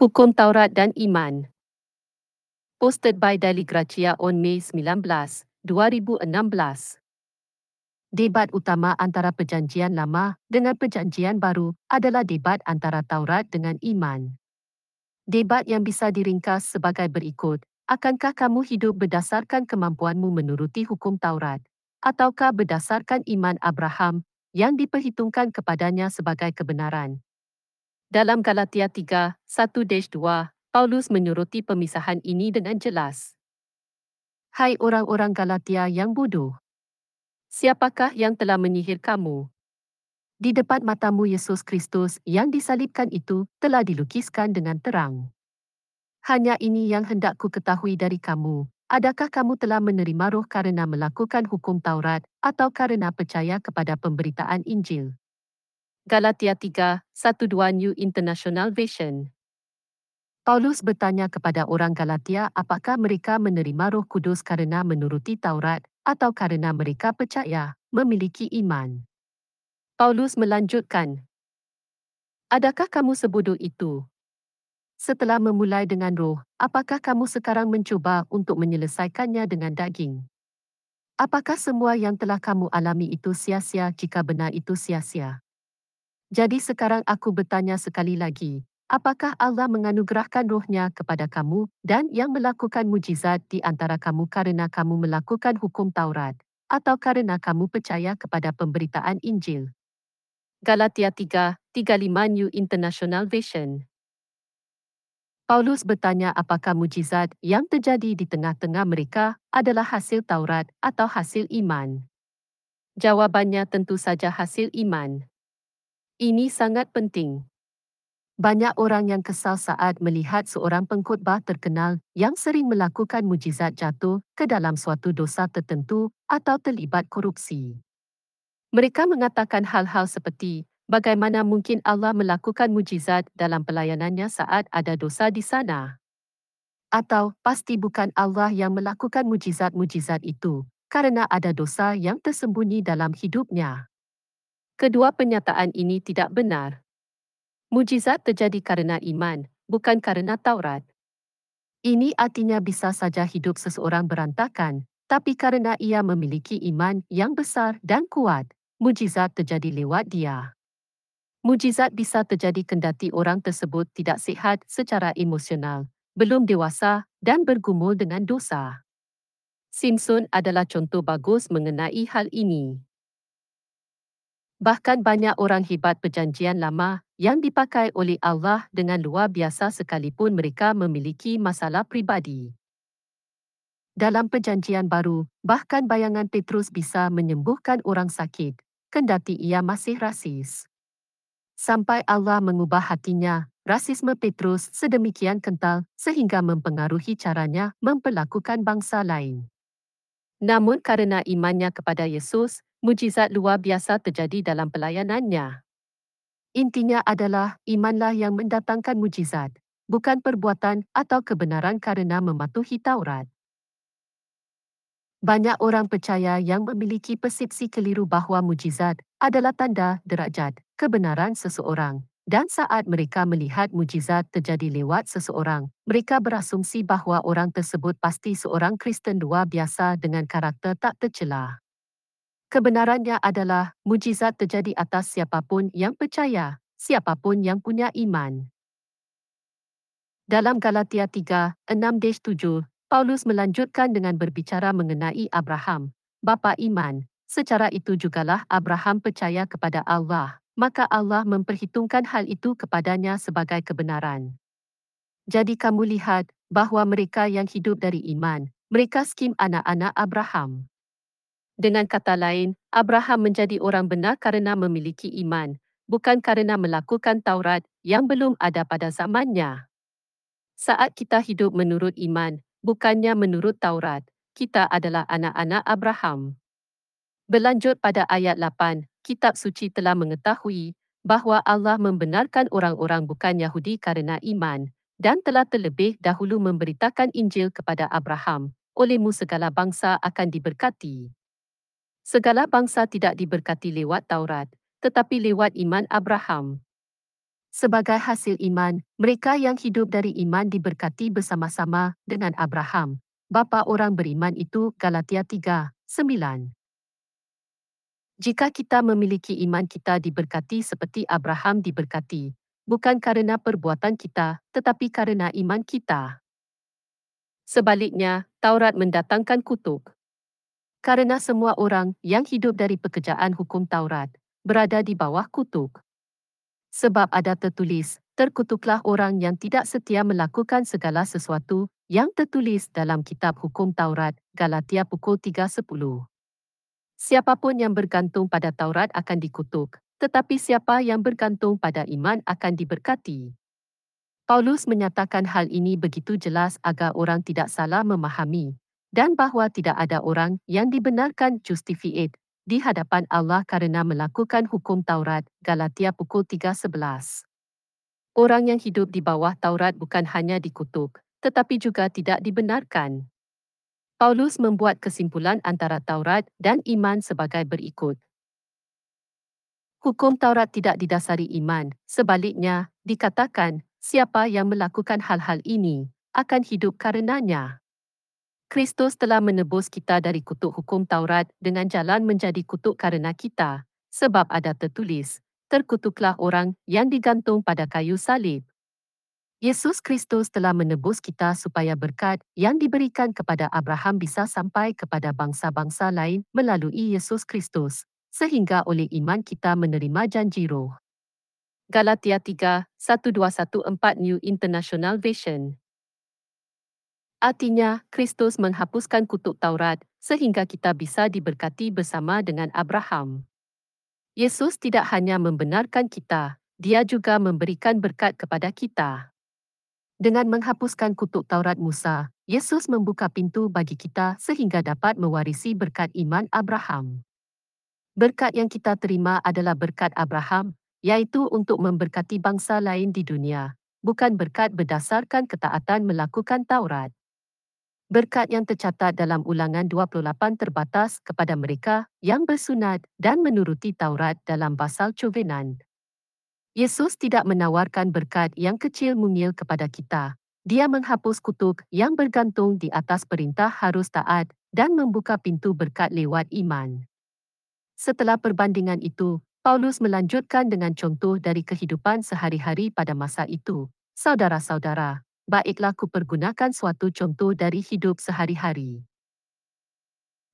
Hukum Taurat dan Iman Posted by Daily Gracia on May 19, 2016 Debat utama antara perjanjian lama dengan perjanjian baru adalah debat antara Taurat dengan Iman. Debat yang bisa diringkas sebagai berikut, akankah kamu hidup berdasarkan kemampuanmu menuruti hukum Taurat, ataukah berdasarkan iman Abraham yang diperhitungkan kepadanya sebagai kebenaran? Dalam Galatia 3, 1-2, Paulus menyuruti pemisahan ini dengan jelas. Hai orang-orang Galatia yang bodoh. Siapakah yang telah menyihir kamu? Di depan matamu Yesus Kristus yang disalibkan itu telah dilukiskan dengan terang. Hanya ini yang hendak ku ketahui dari kamu. Adakah kamu telah menerima roh karena melakukan hukum Taurat atau karena percaya kepada pemberitaan Injil? Galatia 3, 1-2 New International Version Paulus bertanya kepada orang Galatia apakah mereka menerima roh kudus karena menuruti Taurat atau karena mereka percaya, memiliki iman. Paulus melanjutkan, Adakah kamu sebodoh itu? Setelah memulai dengan roh, apakah kamu sekarang mencuba untuk menyelesaikannya dengan daging? Apakah semua yang telah kamu alami itu sia-sia jika benar itu sia-sia? Jadi sekarang aku bertanya sekali lagi, apakah Allah menganugerahkan rohnya kepada kamu dan yang melakukan mujizat di antara kamu karena kamu melakukan hukum Taurat atau karena kamu percaya kepada pemberitaan Injil? Galatia 3, 35 New International Version Paulus bertanya apakah mujizat yang terjadi di tengah-tengah mereka adalah hasil Taurat atau hasil iman. Jawabannya tentu saja hasil iman. Ini sangat penting. Banyak orang yang kesal saat melihat seorang pengkhotbah terkenal yang sering melakukan mujizat jatuh ke dalam suatu dosa tertentu atau terlibat korupsi. Mereka mengatakan hal-hal seperti, bagaimana mungkin Allah melakukan mujizat dalam pelayanannya saat ada dosa di sana? Atau, pasti bukan Allah yang melakukan mujizat-mujizat itu, karena ada dosa yang tersembunyi dalam hidupnya. Kedua penyataan ini tidak benar. Mujizat terjadi karena iman, bukan karena Taurat. Ini artinya bisa saja hidup seseorang berantakan, tapi karena ia memiliki iman yang besar dan kuat, mujizat terjadi lewat dia. Mujizat bisa terjadi kendati orang tersebut tidak sihat secara emosional, belum dewasa dan bergumul dengan dosa. Simpson adalah contoh bagus mengenai hal ini. Bahkan banyak orang hebat perjanjian lama yang dipakai oleh Allah dengan luar biasa sekalipun mereka memiliki masalah pribadi. Dalam perjanjian baru, bahkan bayangan Petrus bisa menyembuhkan orang sakit, kendati ia masih rasis. Sampai Allah mengubah hatinya, rasisme Petrus sedemikian kental sehingga mempengaruhi caranya memperlakukan bangsa lain. Namun karena imannya kepada Yesus, mujizat luar biasa terjadi dalam pelayanannya. Intinya adalah imanlah yang mendatangkan mujizat, bukan perbuatan atau kebenaran karena mematuhi Taurat. Banyak orang percaya yang memiliki persepsi keliru bahawa mujizat adalah tanda derajat kebenaran seseorang dan saat mereka melihat mujizat terjadi lewat seseorang, mereka berasumsi bahawa orang tersebut pasti seorang Kristen luar biasa dengan karakter tak tercela. Kebenarannya adalah mujizat terjadi atas siapapun yang percaya, siapapun yang punya iman. Dalam Galatia 3, 6-7, Paulus melanjutkan dengan berbicara mengenai Abraham, bapa iman. Secara itu jugalah Abraham percaya kepada Allah, maka Allah memperhitungkan hal itu kepadanya sebagai kebenaran. Jadi kamu lihat bahawa mereka yang hidup dari iman, mereka skim anak-anak Abraham. Dengan kata lain, Abraham menjadi orang benar karena memiliki iman, bukan karena melakukan Taurat yang belum ada pada zamannya. Saat kita hidup menurut iman, bukannya menurut Taurat, kita adalah anak-anak Abraham. Berlanjut pada ayat 8, kitab suci telah mengetahui bahawa Allah membenarkan orang-orang bukan Yahudi karena iman dan telah terlebih dahulu memberitakan Injil kepada Abraham, olehmu segala bangsa akan diberkati. Segala bangsa tidak diberkati lewat Taurat, tetapi lewat iman Abraham. Sebagai hasil iman, mereka yang hidup dari iman diberkati bersama-sama dengan Abraham. Bapa orang beriman itu Galatia 3, 9. Jika kita memiliki iman kita diberkati seperti Abraham diberkati, bukan karena perbuatan kita, tetapi karena iman kita. Sebaliknya, Taurat mendatangkan kutuk. Karena semua orang yang hidup dari pekerjaan hukum Taurat berada di bawah kutuk. Sebab ada tertulis, terkutuklah orang yang tidak setia melakukan segala sesuatu yang tertulis dalam kitab hukum Taurat, Galatia pukul 3.10. Siapapun yang bergantung pada Taurat akan dikutuk, tetapi siapa yang bergantung pada iman akan diberkati. Paulus menyatakan hal ini begitu jelas agar orang tidak salah memahami dan bahawa tidak ada orang yang dibenarkan justifiate di hadapan Allah karena melakukan hukum Taurat, Galatia pukul 3.11. Orang yang hidup di bawah Taurat bukan hanya dikutuk, tetapi juga tidak dibenarkan. Paulus membuat kesimpulan antara Taurat dan iman sebagai berikut. Hukum Taurat tidak didasari iman, sebaliknya, dikatakan, siapa yang melakukan hal-hal ini, akan hidup karenanya. Kristus telah menebus kita dari kutuk hukum Taurat dengan jalan menjadi kutuk karena kita, sebab ada tertulis, terkutuklah orang yang digantung pada kayu salib. Yesus Kristus telah menebus kita supaya berkat yang diberikan kepada Abraham bisa sampai kepada bangsa-bangsa lain melalui Yesus Kristus, sehingga oleh iman kita menerima janji roh. Galatia 3, 1214 New International Version Artinya, Kristus menghapuskan kutuk Taurat sehingga kita bisa diberkati bersama dengan Abraham. Yesus tidak hanya membenarkan kita, dia juga memberikan berkat kepada kita. Dengan menghapuskan kutuk Taurat Musa, Yesus membuka pintu bagi kita sehingga dapat mewarisi berkat iman Abraham. Berkat yang kita terima adalah berkat Abraham, yaitu untuk memberkati bangsa lain di dunia, bukan berkat berdasarkan ketaatan melakukan Taurat. Berkat yang tercatat dalam ulangan 28 terbatas kepada mereka yang bersunat dan menuruti Taurat dalam pasal covenan. Yesus tidak menawarkan berkat yang kecil mungil kepada kita. Dia menghapus kutuk yang bergantung di atas perintah harus taat dan membuka pintu berkat lewat iman. Setelah perbandingan itu, Paulus melanjutkan dengan contoh dari kehidupan sehari-hari pada masa itu. Saudara-saudara, baiklah ku pergunakan suatu contoh dari hidup sehari-hari.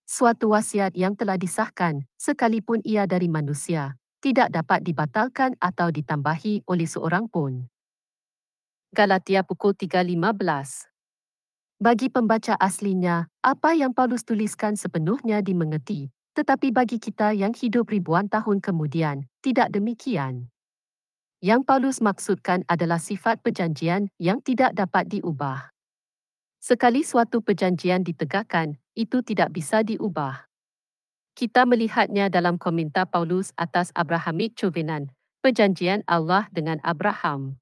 Suatu wasiat yang telah disahkan, sekalipun ia dari manusia, tidak dapat dibatalkan atau ditambahi oleh seorang pun. Galatia pukul 3.15 Bagi pembaca aslinya, apa yang Paulus tuliskan sepenuhnya dimengerti, tetapi bagi kita yang hidup ribuan tahun kemudian, tidak demikian. Yang Paulus maksudkan adalah sifat perjanjian yang tidak dapat diubah. Sekali suatu perjanjian ditegakkan, itu tidak bisa diubah. Kita melihatnya dalam komentar Paulus atas Abrahamic Covenant, perjanjian Allah dengan Abraham.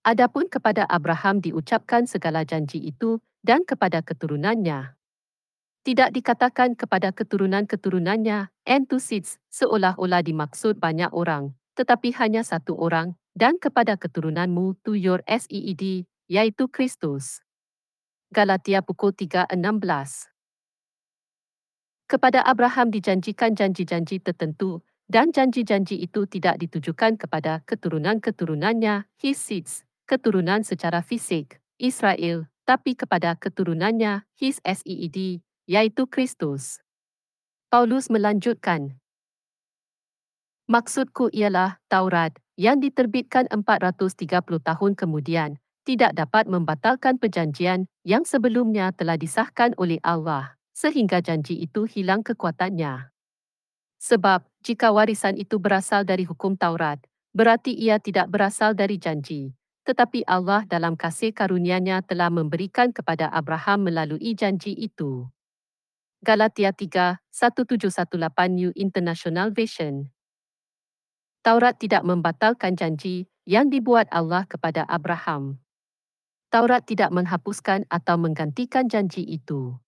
Adapun kepada Abraham diucapkan segala janji itu dan kepada keturunannya. Tidak dikatakan kepada keturunan-keturunannya, entusids, seolah-olah dimaksud banyak orang, tetapi hanya satu orang, dan kepada keturunanmu to your seed, yaitu Kristus. Galatia pukul 3.16 Kepada Abraham dijanjikan janji-janji tertentu, dan janji-janji itu tidak ditujukan kepada keturunan-keturunannya, his seeds, keturunan secara fisik, Israel, tapi kepada keturunannya, his seed, yaitu Kristus. Paulus melanjutkan, Maksudku ialah Taurat yang diterbitkan 430 tahun kemudian tidak dapat membatalkan perjanjian yang sebelumnya telah disahkan oleh Allah sehingga janji itu hilang kekuatannya. Sebab jika warisan itu berasal dari hukum Taurat, berarti ia tidak berasal dari janji. Tetapi Allah dalam kasih karunia-Nya telah memberikan kepada Abraham melalui janji itu. Galatia 3, 1718 New International Version Taurat tidak membatalkan janji yang dibuat Allah kepada Abraham. Taurat tidak menghapuskan atau menggantikan janji itu.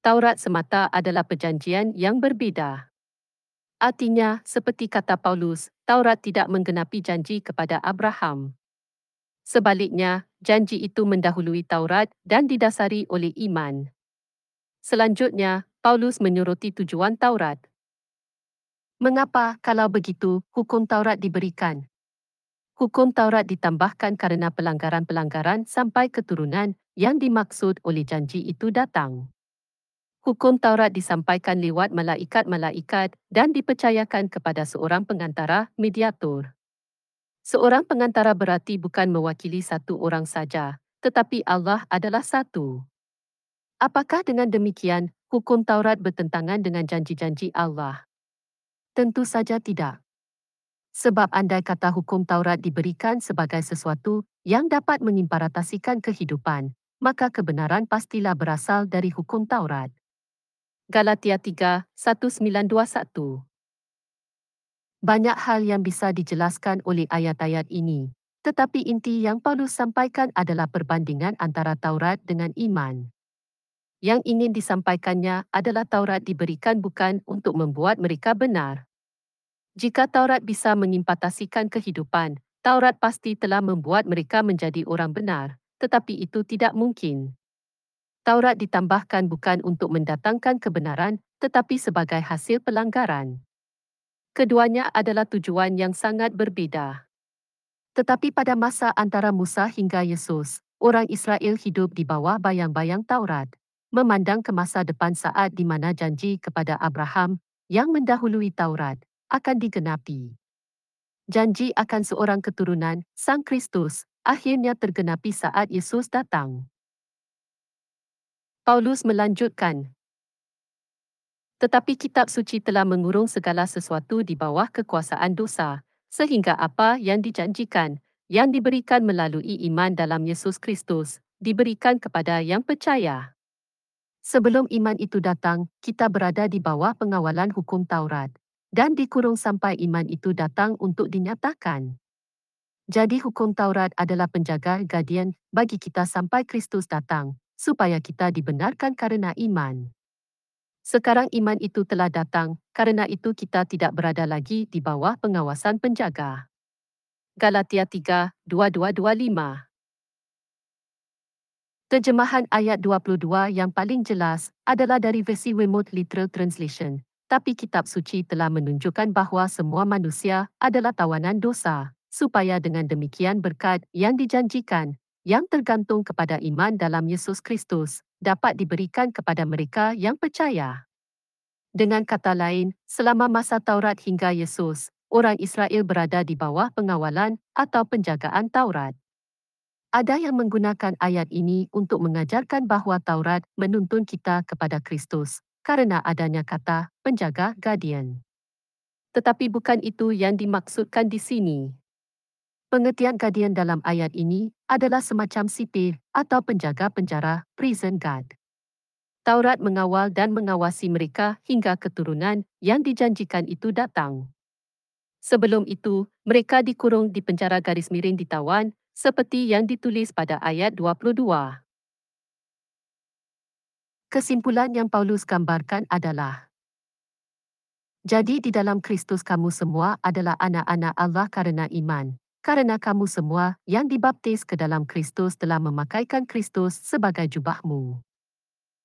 Taurat semata adalah perjanjian yang berbeza. Artinya, seperti kata Paulus, Taurat tidak menggenapi janji kepada Abraham. Sebaliknya, janji itu mendahului Taurat dan didasari oleh iman. Selanjutnya, Paulus menyuruti tujuan Taurat. Mengapa, kalau begitu, hukum Taurat diberikan? Hukum Taurat ditambahkan kerana pelanggaran-pelanggaran sampai keturunan yang dimaksud oleh janji itu datang hukum Taurat disampaikan lewat malaikat-malaikat dan dipercayakan kepada seorang pengantara mediator. Seorang pengantara berarti bukan mewakili satu orang saja, tetapi Allah adalah satu. Apakah dengan demikian, hukum Taurat bertentangan dengan janji-janji Allah? Tentu saja tidak. Sebab andai kata hukum Taurat diberikan sebagai sesuatu yang dapat mengimparatasikan kehidupan, maka kebenaran pastilah berasal dari hukum Taurat. Galatia 3, 1921 Banyak hal yang bisa dijelaskan oleh ayat-ayat ini, tetapi inti yang Paulus sampaikan adalah perbandingan antara Taurat dengan iman. Yang ingin disampaikannya adalah Taurat diberikan bukan untuk membuat mereka benar. Jika Taurat bisa mengimpatasikan kehidupan, Taurat pasti telah membuat mereka menjadi orang benar, tetapi itu tidak mungkin. Taurat ditambahkan bukan untuk mendatangkan kebenaran tetapi sebagai hasil pelanggaran. Keduanya adalah tujuan yang sangat berbeza. Tetapi pada masa antara Musa hingga Yesus, orang Israel hidup di bawah bayang-bayang Taurat, memandang ke masa depan saat di mana janji kepada Abraham yang mendahului Taurat akan digenapi. Janji akan seorang keturunan, Sang Kristus, akhirnya tergenapi saat Yesus datang. Paulus melanjutkan. Tetapi kitab suci telah mengurung segala sesuatu di bawah kekuasaan dosa, sehingga apa yang dijanjikan, yang diberikan melalui iman dalam Yesus Kristus, diberikan kepada yang percaya. Sebelum iman itu datang, kita berada di bawah pengawalan hukum Taurat, dan dikurung sampai iman itu datang untuk dinyatakan. Jadi hukum Taurat adalah penjaga guardian bagi kita sampai Kristus datang, supaya kita dibenarkan karena iman. Sekarang iman itu telah datang, karena itu kita tidak berada lagi di bawah pengawasan penjaga. Galatia 3, 2225 Terjemahan ayat 22 yang paling jelas adalah dari versi Weymouth Literal Translation, tapi kitab suci telah menunjukkan bahawa semua manusia adalah tawanan dosa, supaya dengan demikian berkat yang dijanjikan yang tergantung kepada iman dalam Yesus Kristus dapat diberikan kepada mereka yang percaya. Dengan kata lain, selama masa Taurat hingga Yesus, orang Israel berada di bawah pengawalan atau penjagaan Taurat. Ada yang menggunakan ayat ini untuk mengajarkan bahawa Taurat menuntun kita kepada Kristus karena adanya kata penjaga guardian. Tetapi bukan itu yang dimaksudkan di sini. Pengertian guardian dalam ayat ini adalah semacam sipir atau penjaga penjara, prison guard. Taurat mengawal dan mengawasi mereka hingga keturunan yang dijanjikan itu datang. Sebelum itu, mereka dikurung di penjara garis miring ditawan seperti yang ditulis pada ayat 22. Kesimpulan yang Paulus gambarkan adalah Jadi di dalam Kristus kamu semua adalah anak-anak Allah karena iman karena kamu semua yang dibaptis ke dalam Kristus telah memakaikan Kristus sebagai jubahmu.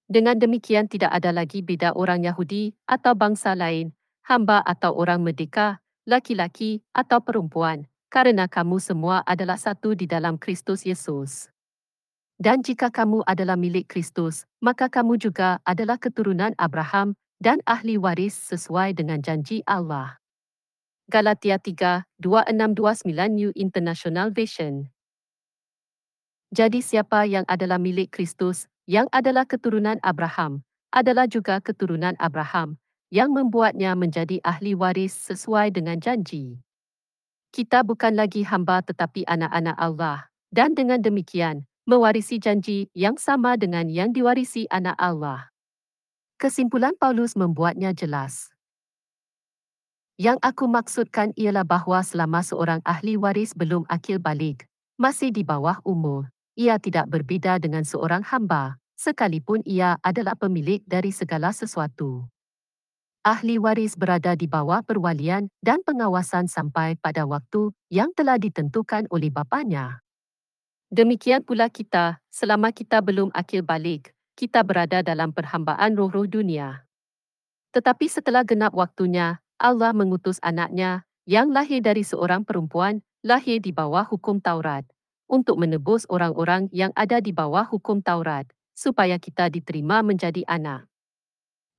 Dengan demikian tidak ada lagi beda orang Yahudi atau bangsa lain, hamba atau orang merdeka, laki-laki atau perempuan, karena kamu semua adalah satu di dalam Kristus Yesus. Dan jika kamu adalah milik Kristus, maka kamu juga adalah keturunan Abraham dan ahli waris sesuai dengan janji Allah. Galatia 3, 2629 New International Version. Jadi siapa yang adalah milik Kristus, yang adalah keturunan Abraham, adalah juga keturunan Abraham, yang membuatnya menjadi ahli waris sesuai dengan janji. Kita bukan lagi hamba tetapi anak-anak Allah, dan dengan demikian, mewarisi janji yang sama dengan yang diwarisi anak Allah. Kesimpulan Paulus membuatnya jelas. Yang aku maksudkan ialah bahawa selama seorang ahli waris belum akil balik, masih di bawah umur, ia tidak berbeza dengan seorang hamba, sekalipun ia adalah pemilik dari segala sesuatu. ahli waris berada di bawah perwalian dan pengawasan sampai pada waktu yang telah ditentukan oleh bapanya. Demikian pula kita, selama kita belum akil balik, kita berada dalam perhambaan roh-roh dunia. Tetapi setelah genap waktunya, Allah mengutus anaknya yang lahir dari seorang perempuan, lahir di bawah hukum Taurat, untuk menebus orang-orang yang ada di bawah hukum Taurat, supaya kita diterima menjadi anak.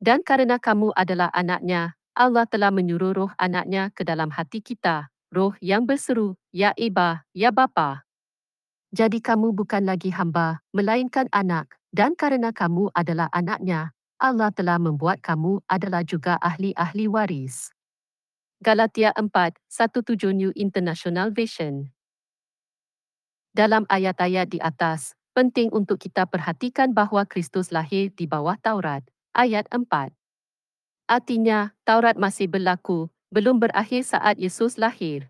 Dan karena kamu adalah anaknya, Allah telah menyuruh roh anaknya ke dalam hati kita, roh yang berseru, Ya Iba, Ya Bapa. Jadi kamu bukan lagi hamba, melainkan anak, dan karena kamu adalah anaknya, Allah telah membuat kamu adalah juga ahli-ahli waris. Galatia 4, 17 New International Version Dalam ayat-ayat di atas, penting untuk kita perhatikan bahawa Kristus lahir di bawah Taurat, ayat 4. Artinya, Taurat masih berlaku, belum berakhir saat Yesus lahir.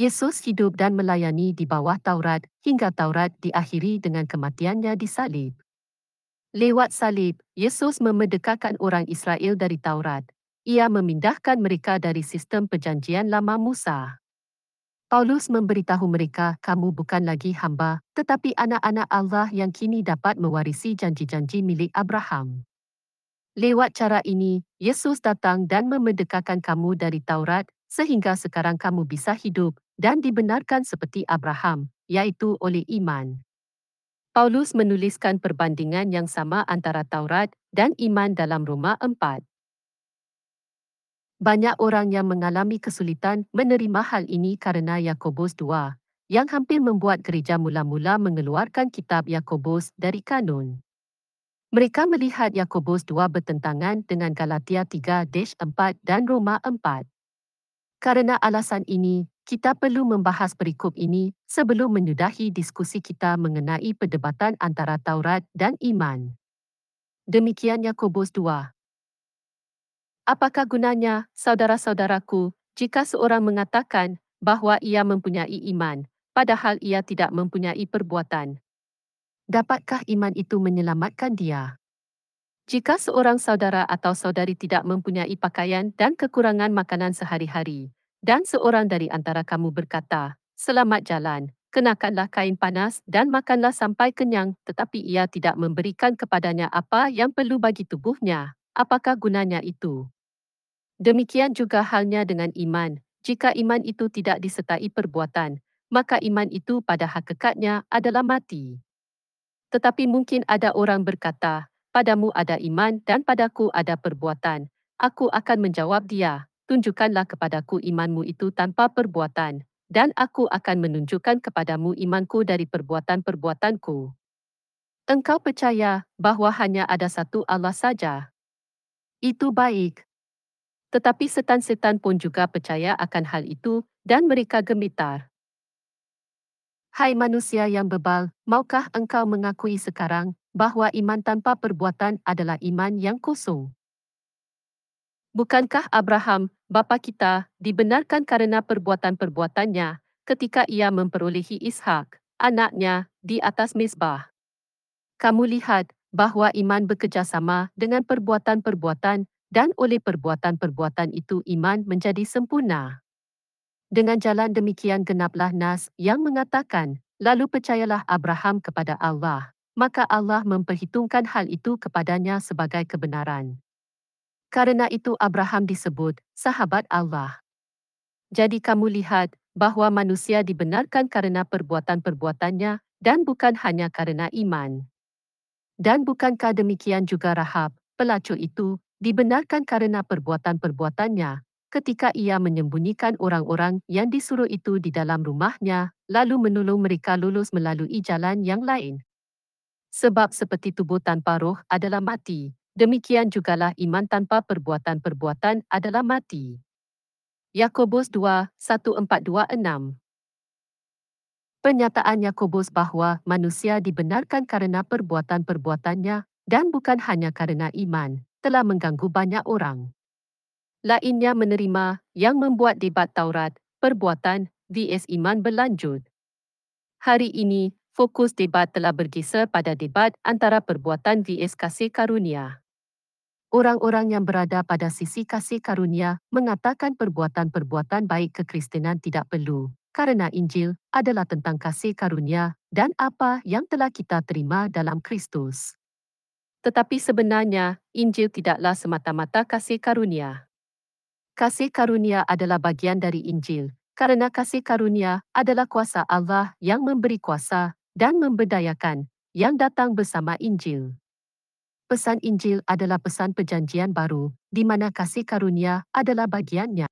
Yesus hidup dan melayani di bawah Taurat hingga Taurat diakhiri dengan kematiannya di salib. Lewat salib, Yesus memerdekakan orang Israel dari Taurat. Ia memindahkan mereka dari sistem perjanjian lama Musa. Paulus memberitahu mereka, kamu bukan lagi hamba, tetapi anak-anak Allah yang kini dapat mewarisi janji-janji milik Abraham. Lewat cara ini, Yesus datang dan memerdekakan kamu dari Taurat sehingga sekarang kamu bisa hidup dan dibenarkan seperti Abraham, yaitu oleh iman. Paulus menuliskan perbandingan yang sama antara Taurat dan iman dalam Roma 4. Banyak orang yang mengalami kesulitan menerima hal ini karena Yakobus 2, yang hampir membuat gereja mula-mula mengeluarkan kitab Yakobus dari kanun. Mereka melihat Yakobus 2 bertentangan dengan Galatia 3-4 dan Roma 4. Karena alasan ini, kita perlu membahas perikop ini sebelum menyudahi diskusi kita mengenai perdebatan antara Taurat dan iman. Demikian Yakobus 2. Apakah gunanya, saudara-saudaraku, jika seorang mengatakan bahawa ia mempunyai iman, padahal ia tidak mempunyai perbuatan? dapatkah iman itu menyelamatkan dia? Jika seorang saudara atau saudari tidak mempunyai pakaian dan kekurangan makanan sehari-hari, dan seorang dari antara kamu berkata, Selamat jalan, kenakanlah kain panas dan makanlah sampai kenyang tetapi ia tidak memberikan kepadanya apa yang perlu bagi tubuhnya, apakah gunanya itu? Demikian juga halnya dengan iman, jika iman itu tidak disertai perbuatan, maka iman itu pada hakikatnya adalah mati. Tetapi mungkin ada orang berkata, padamu ada iman dan padaku ada perbuatan. Aku akan menjawab dia, tunjukkanlah kepadaku imanmu itu tanpa perbuatan, dan aku akan menunjukkan kepadamu imanku dari perbuatan-perbuatanku. Engkau percaya bahawa hanya ada satu Allah saja. Itu baik. Tetapi setan-setan pun juga percaya akan hal itu dan mereka gemitar. Hai manusia yang bebal, maukah engkau mengakui sekarang bahawa iman tanpa perbuatan adalah iman yang kosong? Bukankah Abraham, bapa kita, dibenarkan karena perbuatan-perbuatannya ketika ia memperolehi Ishak, anaknya, di atas misbah? Kamu lihat bahawa iman bekerjasama dengan perbuatan-perbuatan dan oleh perbuatan-perbuatan itu iman menjadi sempurna. Dengan jalan demikian genaplah Nas yang mengatakan, lalu percayalah Abraham kepada Allah, maka Allah memperhitungkan hal itu kepadanya sebagai kebenaran. Karena itu Abraham disebut sahabat Allah. Jadi kamu lihat bahawa manusia dibenarkan karena perbuatan-perbuatannya dan bukan hanya karena iman. Dan bukankah demikian juga Rahab, pelacur itu, dibenarkan karena perbuatan-perbuatannya ketika ia menyembunyikan orang-orang yang disuruh itu di dalam rumahnya, lalu menolong mereka lulus melalui jalan yang lain. Sebab seperti tubuh tanpa roh adalah mati, demikian jugalah iman tanpa perbuatan-perbuatan adalah mati. Yakobus 2, 1-4-2-6 Pernyataan Yakobus bahawa manusia dibenarkan karena perbuatan-perbuatannya dan bukan hanya karena iman, telah mengganggu banyak orang lainnya menerima yang membuat debat Taurat, perbuatan vs iman berlanjut. Hari ini, fokus debat telah bergeser pada debat antara perbuatan vs kasih karunia. Orang-orang yang berada pada sisi kasih karunia mengatakan perbuatan-perbuatan baik kekristenan tidak perlu, kerana Injil adalah tentang kasih karunia dan apa yang telah kita terima dalam Kristus. Tetapi sebenarnya, Injil tidaklah semata-mata kasih karunia. Kasih karunia adalah bagian dari Injil, kerana kasih karunia adalah kuasa Allah yang memberi kuasa dan memberdayakan yang datang bersama Injil. Pesan Injil adalah pesan perjanjian baru, di mana kasih karunia adalah bagiannya.